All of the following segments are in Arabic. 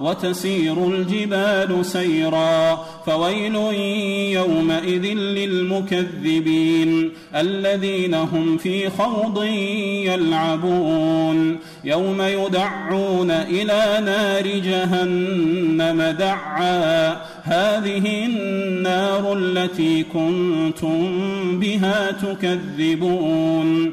وتسير الجبال سيرا فويل يومئذ للمكذبين الذين هم في خوض يلعبون يوم يدعون إلى نار جهنم دعا هذه النار التي كنتم بها تكذبون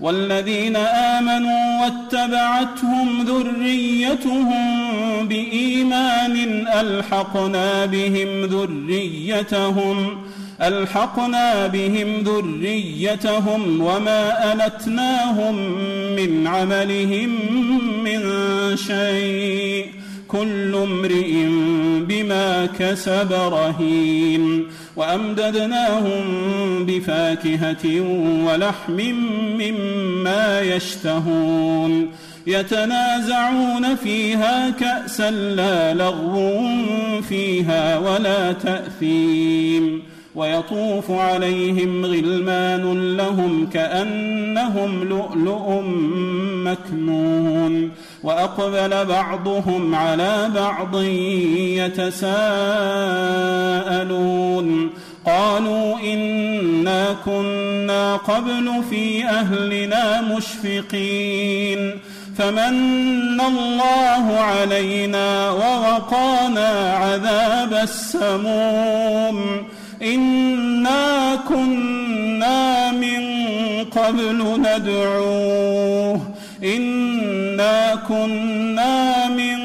والذين آمنوا واتبعتهم ذريتهم بإيمان ألحقنا بهم ذريتهم ألحقنا بهم ذريتهم وما ألتناهم من عملهم من شيء. كل امرئ بما كسب رهين وأمددناهم بفاكهة ولحم مما يشتهون يتنازعون فيها كأسا لا لغو فيها ولا تأثيم ويطوف عليهم غلمان لهم كأنهم لؤلؤ مكنون. وأقبل بعضهم على بعض يتساءلون. قالوا إنا كنا قبل في أهلنا مشفقين. فمن الله علينا ووقانا عذاب السموم. انا كنا من قبل ندعوه. انا كنا من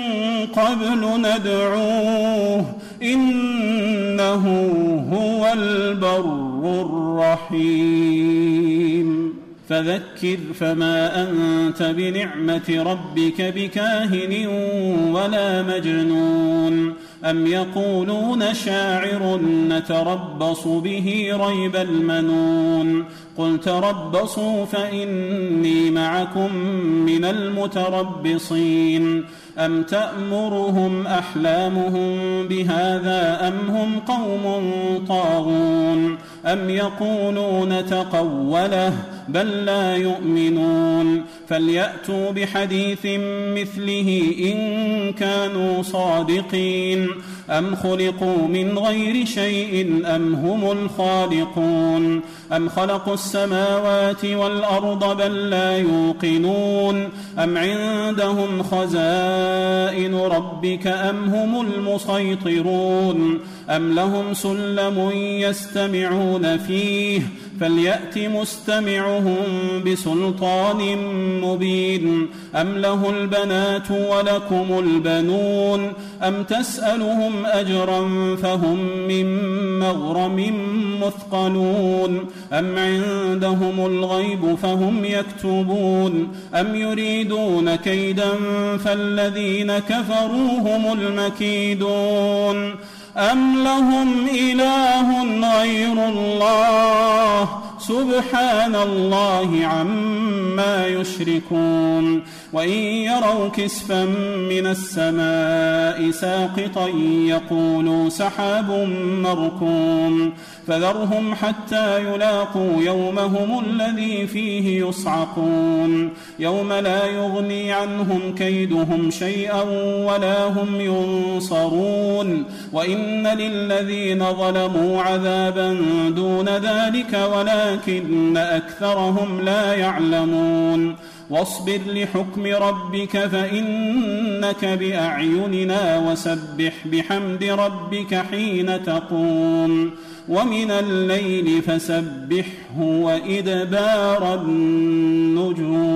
قبل ندعوه. انه هو البر الرحيم. فذكر فما أنت بنعمة ربك بكاهن ولا مجنون أم يقولون شاعر نتربص به ريب المنون قل تربصوا فإني معكم من المتربصين أم تأمرهم أحلامهم بهذا أم هم قوم طاغون أم يقولون تقوله بل لا يؤمنون. فليأتوا بحديث مثله إن كانوا صادقين. أم خلقوا من غير شيء أم هم الخالقون؟ أم خلقوا السماوات والأرض بل لا يوقنون؟ أم عندهم خزائن ربك أم هم المسيطرون؟ أم لهم سلم يستمعون فيه؟ فليأت مستمعهم بسلطان مبين. أم له البنات ولكم البنون؟ أم تسألهم أجرا فهم من مغرم مثقلون؟ أم عندهم الغيب فهم يكتبون؟ أم يريدون كيدا فالذين كفروا هم المكيدون؟ أم لهم إله غير الله سبحان الله عما يشركون وإن يروا كسفا من السماء ساقطا يقولوا سحاب مركوم فذرهم حتى يلاقوا يومهم الذي فيه يصعقون يوم لا يغني عنهم كيدهم شيئا ولا هم ينصرون وإن للذين ظلموا عذابا دون ذلك ولكن أكثرهم لا يعلمون. واصبر لحكم ربك فإنك بأعيننا وسبح بحمد ربك حين تقوم. ومن الليل فسبحه وإدبار النجوم.